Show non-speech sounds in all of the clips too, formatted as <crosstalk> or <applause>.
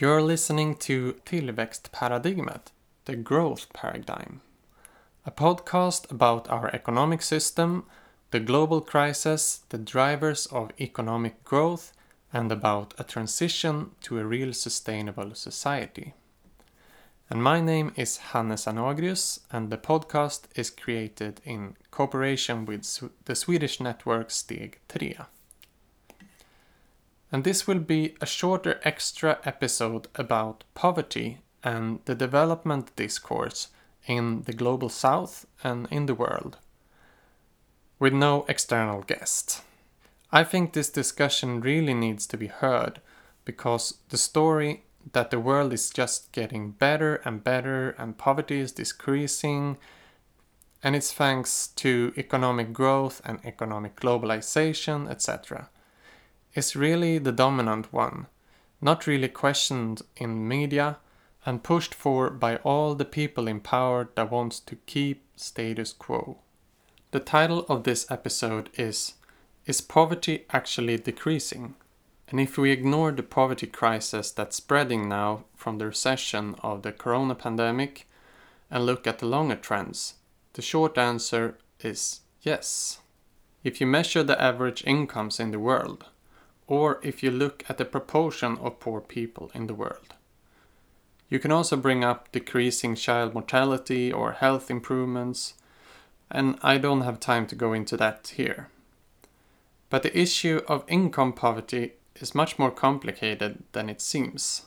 You're listening to Tillväxtparadigmet, the growth paradigm, a podcast about our economic system, the global crisis, the drivers of economic growth, and about a transition to a real sustainable society. And my name is Hannes Anagrius, and the podcast is created in cooperation with the Swedish network Steg 3. And this will be a shorter extra episode about poverty and the development discourse in the global south and in the world, with no external guest. I think this discussion really needs to be heard because the story that the world is just getting better and better and poverty is decreasing and it's thanks to economic growth and economic globalization, etc is really the dominant one, not really questioned in media and pushed for by all the people in power that wants to keep status quo. The title of this episode is Is Poverty Actually Decreasing? And if we ignore the poverty crisis that's spreading now from the recession of the corona pandemic and look at the longer trends, the short answer is yes. If you measure the average incomes in the world, or if you look at the proportion of poor people in the world. You can also bring up decreasing child mortality or health improvements, and I don't have time to go into that here. But the issue of income poverty is much more complicated than it seems.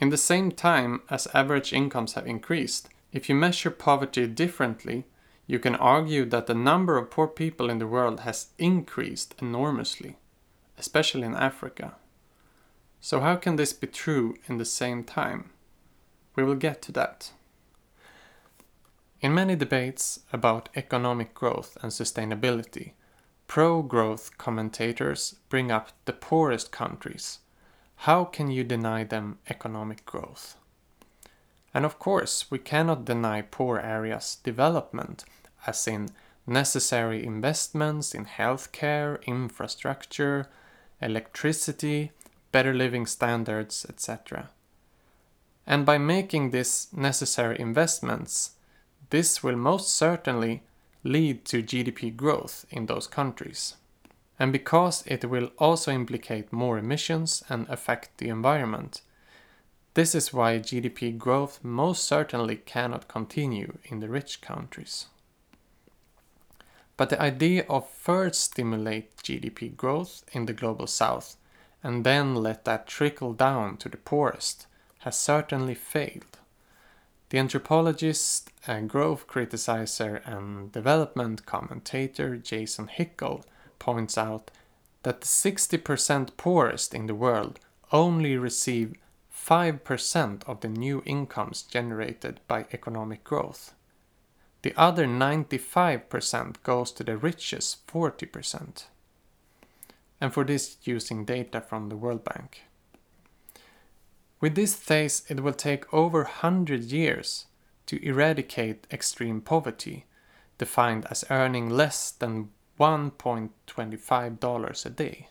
In the same time as average incomes have increased, if you measure poverty differently, you can argue that the number of poor people in the world has increased enormously especially in Africa. So, how can this be true in the same time? We will get to that. In many debates about economic growth and sustainability, pro growth commentators bring up the poorest countries. How can you deny them economic growth? And of course, we cannot deny poor areas development, as in necessary investments in healthcare, infrastructure, electricity, better living standards, etc. And by making these necessary investments, this will most certainly lead to GDP growth in those countries. And because it will also implicate more emissions and affect the environment, this is why GDP growth most certainly cannot continue in the rich countries. But the idea of first stimulate GDP growth in the global south and then let that trickle down to the poorest has certainly failed. The anthropologist growth criticizer and development commentator Jason Hickel points out that the 60% poorest in the world only receive 5% of the new incomes generated by economic growth. The other 95% goes to the richest 40%. And for this using data from the World Bank. With this phase, it will take over 100 years to eradicate extreme poverty, defined as earning less than $1.25 a day.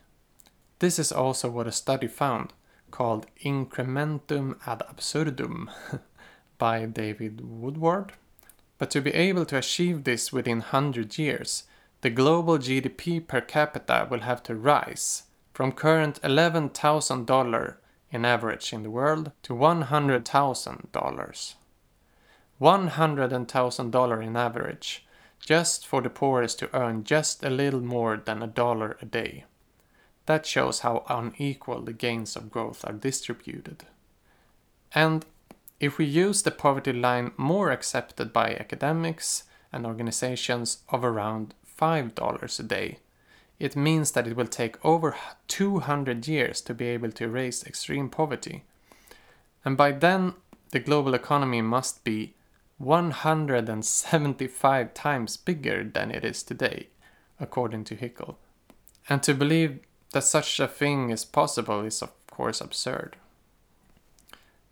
This is also what a study found called Incrementum ad absurdum <laughs> by David Woodward but to be able to achieve this within 100 years, the global GDP per capita will have to rise from current $11,000 in average in the world to $100,000. $100,000 in average, just for the poorest to earn just a little more than a dollar a day. That shows how unequal the gains of growth are distributed. And if we use the poverty line more accepted by academics and organizations of around $5 a day, it means that it will take over 200 years to be able to erase extreme poverty. And by then, the global economy must be 175 times bigger than it is today, according to Hickel. And to believe that such a thing is possible is, of course, absurd.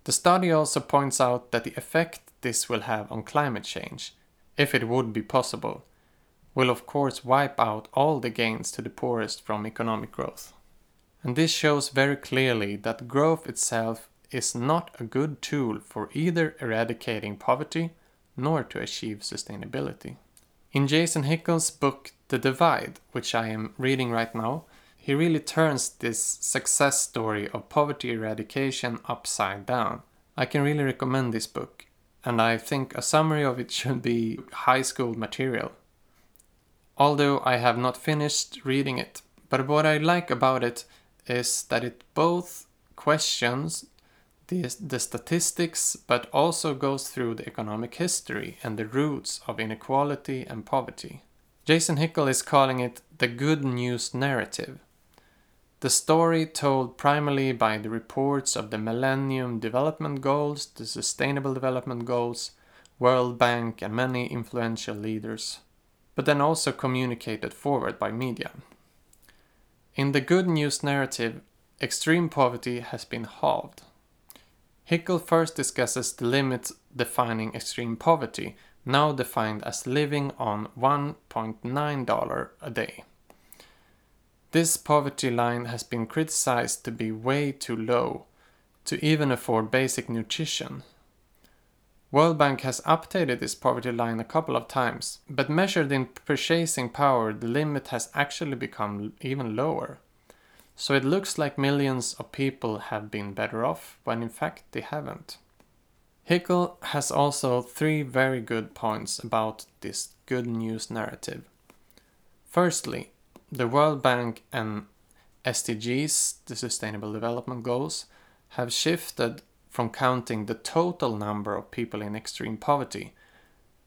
The study also points out that the effect this will have on climate change, if it would be possible, will of course wipe out all the gains to the poorest from economic growth. And this shows very clearly that growth itself is not a good tool for either eradicating poverty nor to achieve sustainability. In Jason Hickel's book The Divide, which I am reading right now, he really turns this success story of poverty eradication upside down. I can really recommend this book, and I think a summary of it should be high school material. Although I have not finished reading it, but what I like about it is that it both questions the, the statistics but also goes through the economic history and the roots of inequality and poverty. Jason Hickel is calling it the good news narrative. The story told primarily by the reports of the Millennium Development Goals, the Sustainable Development Goals, World Bank, and many influential leaders, but then also communicated forward by media. In the good news narrative, extreme poverty has been halved. Hickel first discusses the limits defining extreme poverty, now defined as living on $1.9 a day. This poverty line has been criticized to be way too low to even afford basic nutrition. World Bank has updated this poverty line a couple of times, but measured in purchasing power, the limit has actually become even lower. So it looks like millions of people have been better off, when in fact they haven't. Hickel has also three very good points about this good news narrative. Firstly, the World Bank and SDGs, the Sustainable Development Goals, have shifted from counting the total number of people in extreme poverty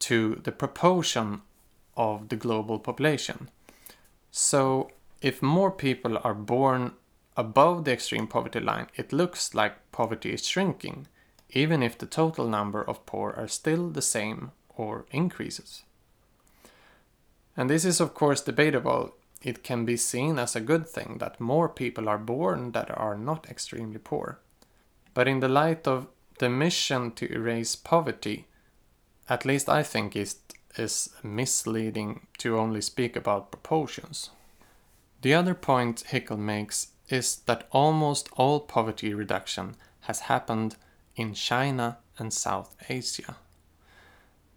to the proportion of the global population. So, if more people are born above the extreme poverty line, it looks like poverty is shrinking, even if the total number of poor are still the same or increases. And this is, of course, debatable it can be seen as a good thing that more people are born that are not extremely poor. But in the light of the mission to erase poverty, at least I think it is misleading to only speak about proportions. The other point Hickel makes is that almost all poverty reduction has happened in China and South Asia.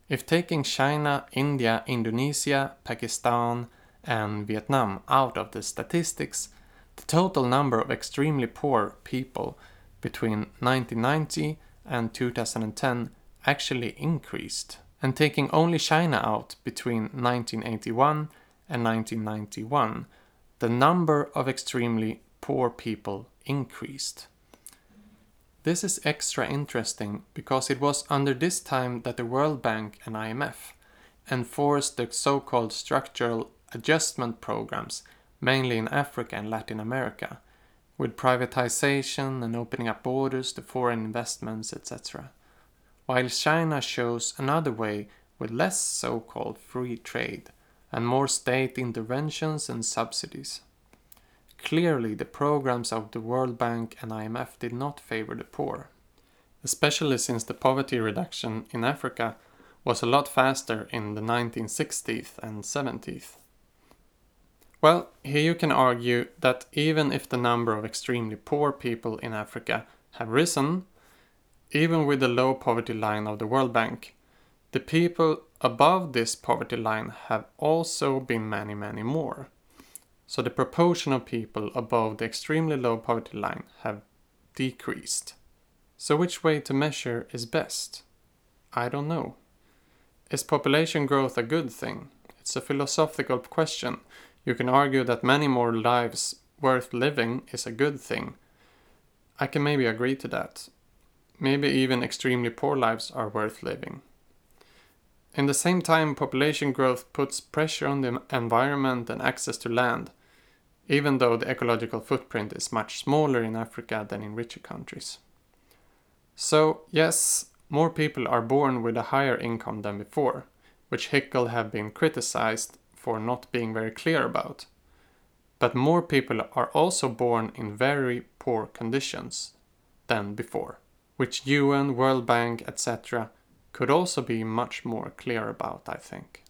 If taking China, India, Indonesia, Pakistan, and Vietnam out of the statistics, the total number of extremely poor people between 1990 and 2010 actually increased. And taking only China out between 1981 and 1991, the number of extremely poor people increased. This is extra interesting because it was under this time that the World Bank and IMF enforced the so called structural adjustment programs, mainly in Africa and Latin America, with privatization and opening up borders to foreign investments, etc. While China shows another way with less so called free trade and more state interventions and subsidies. Clearly, the programs of the World Bank and IMF did not favor the poor, especially since the poverty reduction in Africa was a lot faster in the 1960s and 70s. Well, here you can argue that even if the number of extremely poor people in Africa have risen, even with the low poverty line of the World Bank, the people above this poverty line have also been many, many more. So the proportion of people above the extremely low poverty line have decreased. So which way to measure is best? I don't know. Is population growth a good thing? It's a philosophical question you can argue that many more lives worth living is a good thing. I can maybe agree to that. Maybe even extremely poor lives are worth living. In the same time, population growth puts pressure on the environment and access to land, even though the ecological footprint is much smaller in Africa than in richer countries. So, yes, more people are born with a higher income than before, which Hickel have been criticized for not being very clear about. But more people are also born in very poor conditions than before, which UN, World Bank, etc. could also be much more clear about, I think.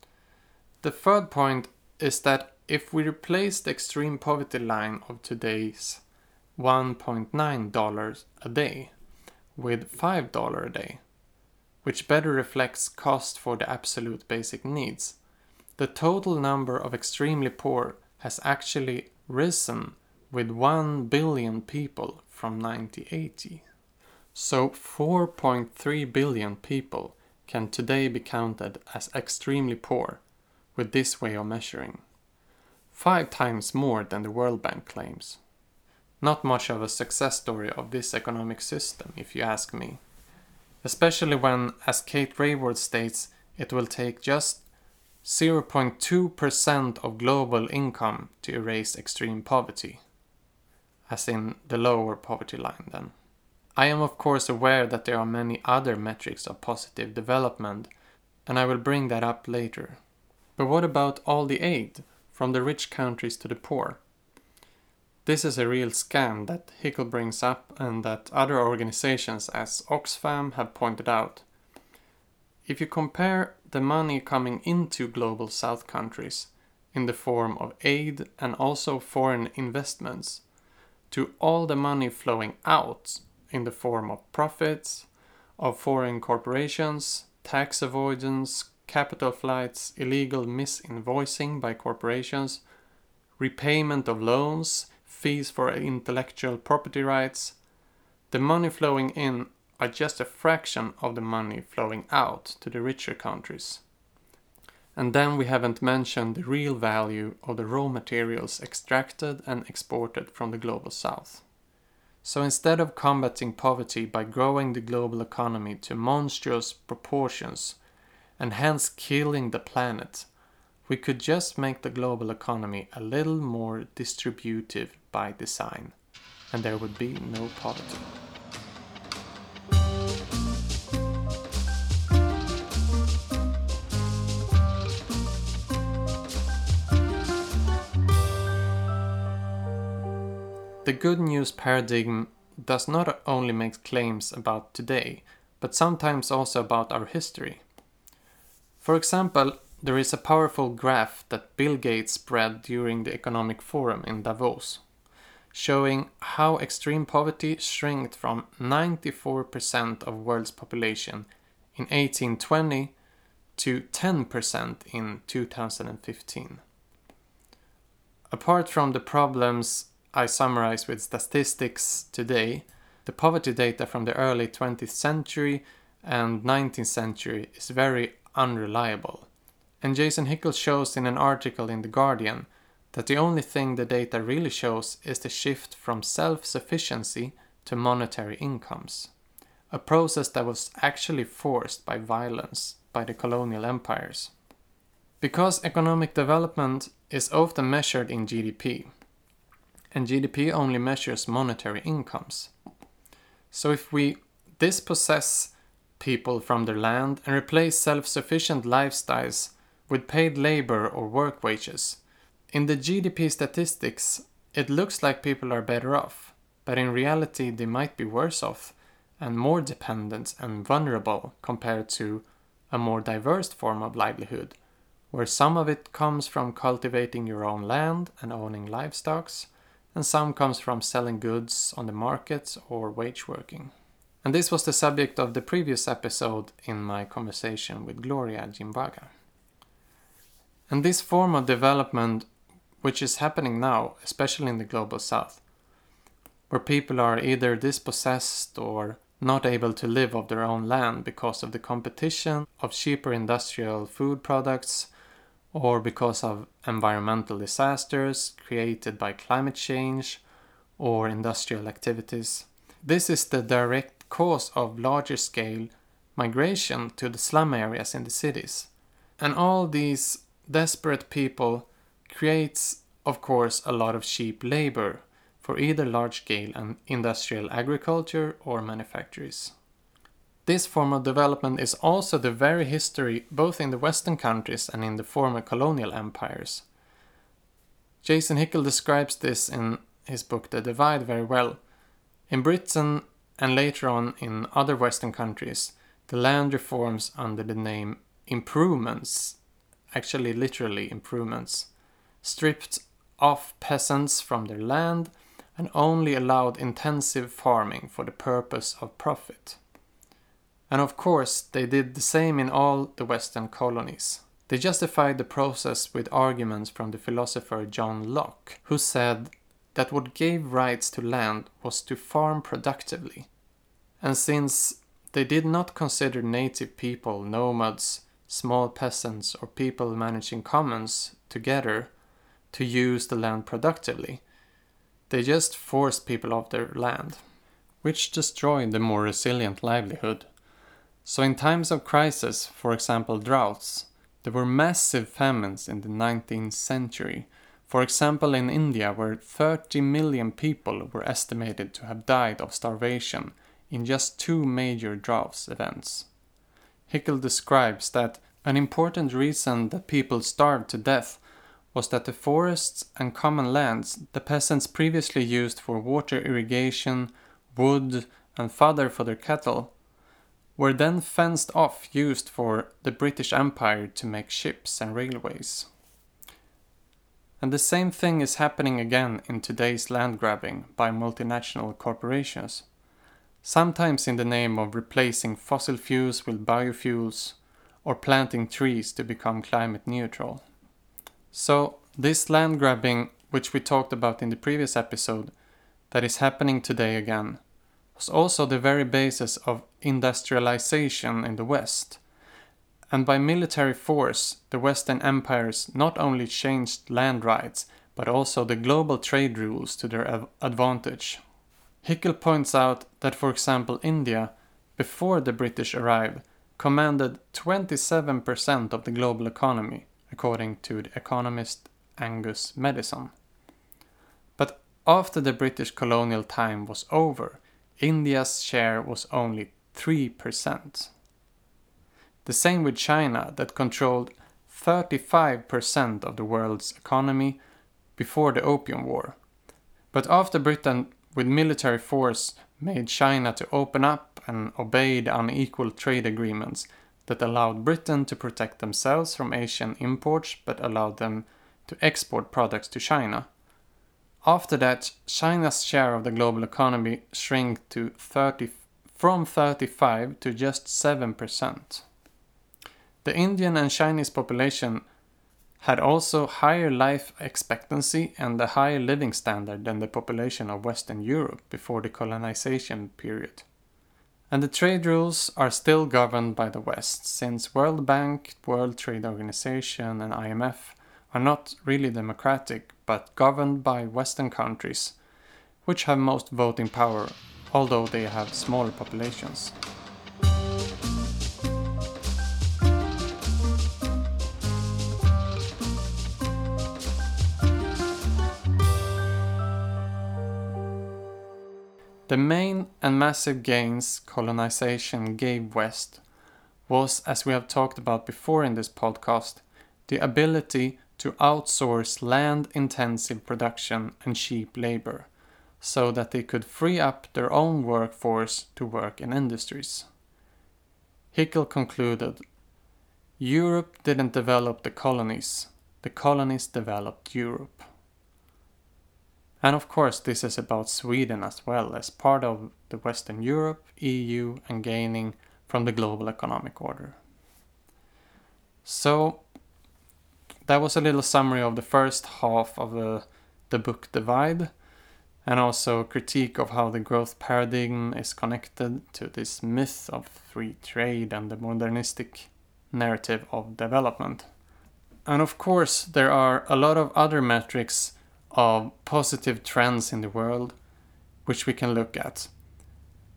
The third point is that if we replace the extreme poverty line of today's $1.9 a day with $5 a day, which better reflects cost for the absolute basic needs. The total number of extremely poor has actually risen with 1 billion people from 1980. So 4.3 billion people can today be counted as extremely poor with this way of measuring. Five times more than the World Bank claims. Not much of a success story of this economic system, if you ask me. Especially when, as Kate Raworth states, it will take just 0.2% of global income to erase extreme poverty. As in the lower poverty line, then. I am, of course, aware that there are many other metrics of positive development, and I will bring that up later. But what about all the aid from the rich countries to the poor? This is a real scam that Hickel brings up and that other organizations as Oxfam have pointed out. If you compare the money coming into global south countries in the form of aid and also foreign investments to all the money flowing out in the form of profits of foreign corporations, tax avoidance, capital flights, illegal misinvoicing by corporations, repayment of loans, fees for intellectual property rights. The money flowing in are just a fraction of the money flowing out to the richer countries. And then we haven't mentioned the real value of the raw materials extracted and exported from the global south. So instead of combating poverty by growing the global economy to monstrous proportions and hence killing the planet, we could just make the global economy a little more distributive by design, and there would be no poverty. The good news paradigm does not only make claims about today, but sometimes also about our history. For example, there is a powerful graph that Bill Gates spread during the Economic Forum in Davos, showing how extreme poverty shrank from 94% of world's population in 1820 to 10% in 2015. Apart from the problems I summarize with statistics today, the poverty data from the early 20th century and 19th century is very unreliable and Jason Hickel shows in an article in The Guardian that the only thing the data really shows is the shift from self sufficiency to monetary incomes, a process that was actually forced by violence by the colonial empires. Because economic development is often measured in GDP, and GDP only measures monetary incomes. So if we dispossess people from their land and replace self sufficient lifestyles with paid labor or work wages. In the GDP statistics, it looks like people are better off, but in reality, they might be worse off and more dependent and vulnerable compared to a more diverse form of livelihood, where some of it comes from cultivating your own land and owning livestock, and some comes from selling goods on the market or wage working. And this was the subject of the previous episode in my conversation with Gloria Jimbaga. And this form of development, which is happening now, especially in the global south, where people are either dispossessed or not able to live off their own land because of the competition of cheaper industrial food products or because of environmental disasters created by climate change or industrial activities. This is the direct cause of larger scale migration to the slum areas in the cities. And all these desperate people creates, of course, a lot of cheap labor for either large scale and industrial agriculture or manufactories. This form of development is also the very history both in the Western countries and in the former colonial empires. Jason Hickel describes this in his book The Divide very well. In Britain and later on in other Western countries, the land reforms under the name improvements actually literally improvements, stripped off peasants from their land, and only allowed intensive farming for the purpose of profit. And of course, they did the same in all the Western colonies. They justified the process with arguments from the philosopher John Locke, who said that what gave rights to land was to farm productively. And since they did not consider native people, nomads, small peasants, or people managing commons together to use the land productively, they just forced people off their land, which destroyed the more resilient livelihood. So, in times of crisis, for example droughts, there were massive famines in the 19th century. For example, in India, where 30 million people were estimated to have died of starvation in just two major droughts events. Hickel describes that an important reason that people starved to death was that the forests and common lands the peasants previously used for water irrigation, wood, and fodder for their cattle were then fenced off used for the British Empire to make ships and railways. And the same thing is happening again in today's land grabbing by multinational corporations sometimes in the name of replacing fossil fuels with biofuels or planting trees to become climate neutral. So, this land grabbing, which we talked about in the previous episode, that is happening today again, was also the very basis of industrialization in the West. And by military force, the Western empires not only changed land rights, but also the global trade rules to their advantage. Hickel points out that, for example, India, before the British arrived, commanded 27% of the global economy, according to the economist Angus Maddison. But after the British colonial time was over, India's share was only 3%. The same with China, that controlled 35% of the world's economy before the Opium War. But after Britain with military force made China to open up and obey the unequal trade agreements that allowed Britain to protect themselves from Asian imports but allowed them to export products to China. After that, China's share of the global economy shrank to 30 from 35 to just 7%. The Indian and Chinese population had also higher life expectancy and a higher living standard than the population of Western Europe before the colonization period. And the trade rules are still governed by the West, since World Bank, World Trade Organization, and IMF are not really democratic but governed by Western countries, which have most voting power, although they have smaller populations. The main and massive gains colonization gave West was, as we have talked about before in this podcast, the ability to outsource land intensive production and cheap labor so that they could free up their own workforce to work in industries. Hickel concluded Europe didn't develop the colonies, the colonies developed Europe. And of course, this is about Sweden as well, as part of the Western Europe, EU, and gaining from the global economic order. So, that was a little summary of the first half of the, the book Divide, and also a critique of how the growth paradigm is connected to this myth of free trade and the modernistic narrative of development. And of course, there are a lot of other metrics of positive trends in the world, which we can look at.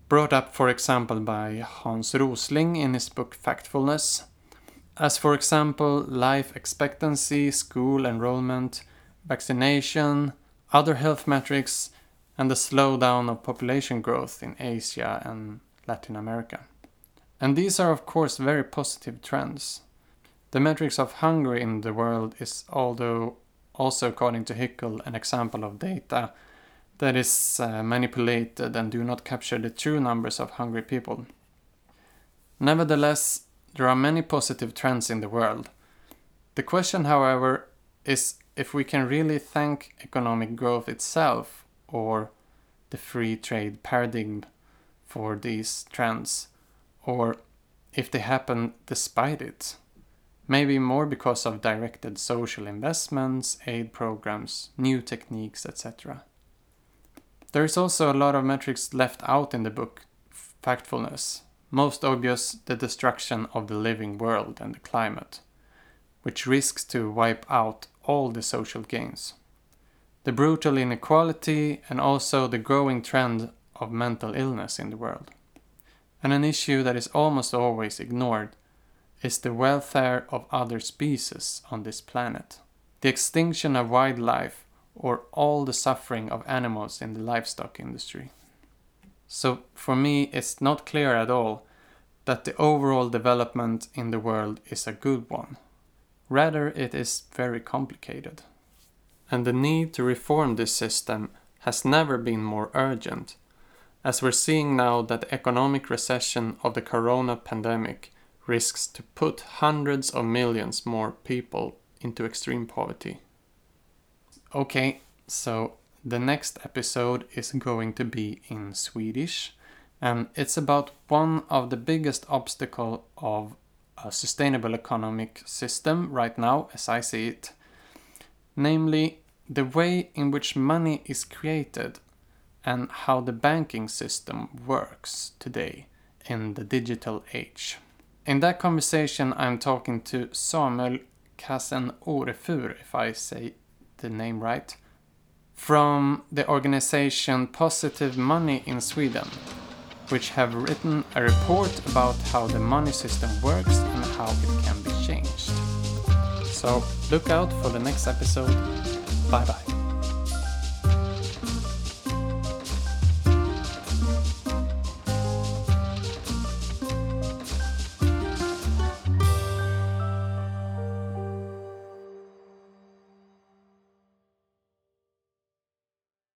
Brought up, for example, by Hans Rosling in his book Factfulness, as for example, life expectancy, school enrollment, vaccination, other health metrics, and the slowdown of population growth in Asia and Latin America. And these are, of course, very positive trends. The metrics of hunger in the world is, although also according to Hickel, an example of data that is uh, manipulated and do not capture the true numbers of hungry people. Nevertheless, there are many positive trends in the world. The question, however, is if we can really thank economic growth itself or the free trade paradigm for these trends, or if they happen despite it. Maybe more because of directed social investments, aid programs, new techniques, etc. There is also a lot of metrics left out in the book factfulness, most obvious the destruction of the living world and the climate, which risks to wipe out all the social gains. The brutal inequality and also the growing trend of mental illness in the world. And an issue that is almost always ignored is the welfare of other species on this planet. The extinction of wildlife or all the suffering of animals in the livestock industry. So for me, it's not clear at all that the overall development in the world is a good one. Rather, it is very complicated. And the need to reform this system has never been more urgent, as we're seeing now that the economic recession of the corona pandemic risks to put hundreds of millions more people into extreme poverty. Okay, so the next episode is going to be in Swedish and it's about one of the biggest obstacle of a sustainable economic system right now as I see it namely the way in which money is created and how the banking system works today in the digital age. In that conversation, I'm talking to Samuel Kassen Orefur, if I say the name right, from the organization Positive Money in Sweden, which have written a report about how the money system works and how it can be changed. So look out for the next episode. Bye bye.